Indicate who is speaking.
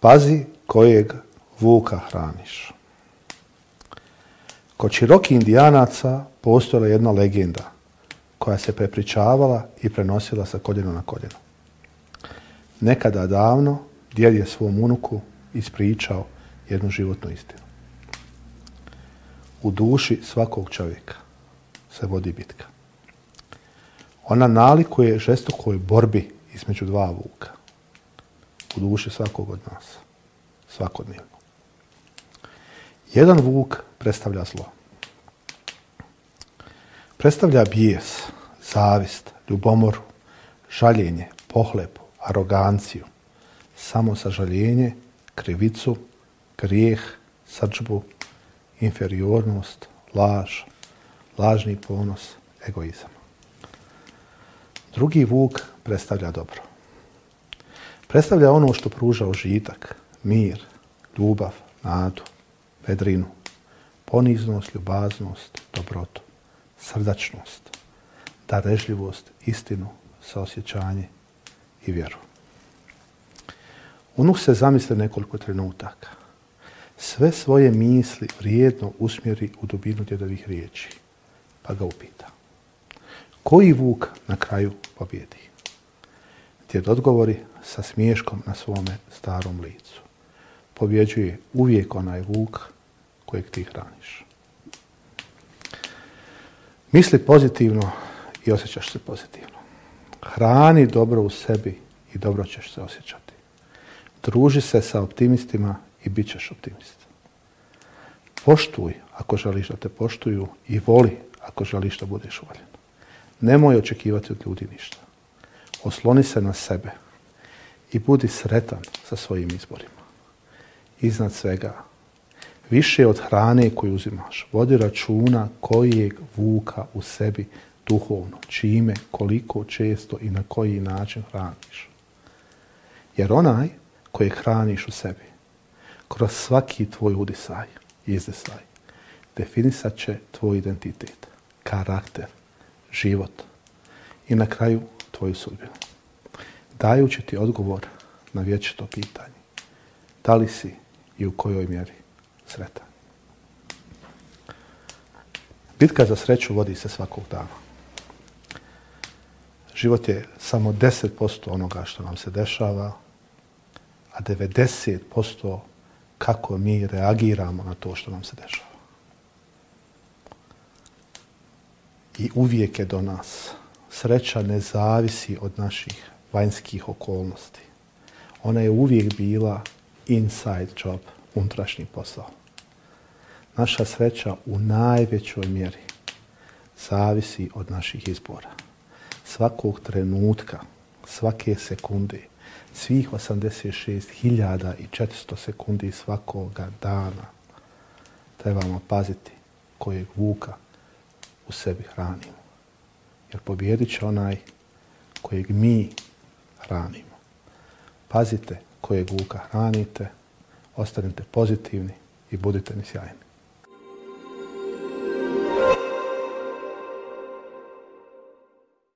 Speaker 1: Pazi kojeg vuka hraniš. Kod široki indijanaca postojala jedna legenda koja se prepričavala i prenosila sa koljena na koljeno. Nekada davno djed je svom unuku ispričao jednu životnu istinu. U duši svakog čovjeka se vodi bitka. Ona nalikuje žestokoj borbi između dva vuka u duši svakog od nas, svakodnevno. Jedan vuk predstavlja zlo. Predstavlja bijes, zavist, ljubomoru, žaljenje, pohlepu, aroganciju, sažaljenje krivicu, grijeh, srđbu, inferiornost, laž, lažni ponos, egoizam. Drugi vuk predstavlja dobro. Predstavlja ono što pruža užitak, mir, ljubav, nadu, vedrinu, poniznost, ljubaznost, dobrotu, srdačnost, darežljivost, istinu, saosjećanje i vjeru. Unuh se zamisli nekoliko trenutaka. Sve svoje misli vrijedno usmjeri u dubinu djedovih riječi, pa ga upita. Koji vuk na kraju pobjedi? te odgovori sa smiješkom na svome starom licu. Pobjeđuje uvijek onaj vuk kojeg ti hraniš. Misli pozitivno i osjećaš se pozitivno. Hrani dobro u sebi i dobro ćeš se osjećati. Druži se sa optimistima i bit ćeš optimist. Poštuj ako želiš da te poštuju i voli ako želiš da budeš voljen. Nemoj očekivati od ljudi ništa osloni se na sebe i budi sretan sa svojim izborima. Iznad svega, više od hrane koju uzimaš, vodi računa kojeg vuka u sebi duhovno, čime, koliko, često i na koji način hraniš. Jer onaj koji hraniš u sebi, kroz svaki tvoj udisaj izdisaj, definisat će tvoj identitet, karakter, život i na kraju tvoju sudbinu dajući ti odgovor na vječito pitanje. Da li si i u kojoj mjeri sretan? Bitka za sreću vodi se svakog dana. Život je samo 10% onoga što nam se dešava, a 90% kako mi reagiramo na to što nam se dešava. I uvijek je do nas. Sreća ne zavisi od naših vanjskih okolnosti. Ona je uvijek bila inside job, unutrašnji posao. Naša sreća u najvećoj mjeri zavisi od naših izbora. Svakog trenutka, svake sekunde, svih 86.400 sekundi svakoga dana trebamo paziti kojeg vuka u sebi hranimo. Jer pobjedit će onaj kojeg mi hranimo. Pazite kojeg vuka hranite, ostanite pozitivni i budite mi sjajni.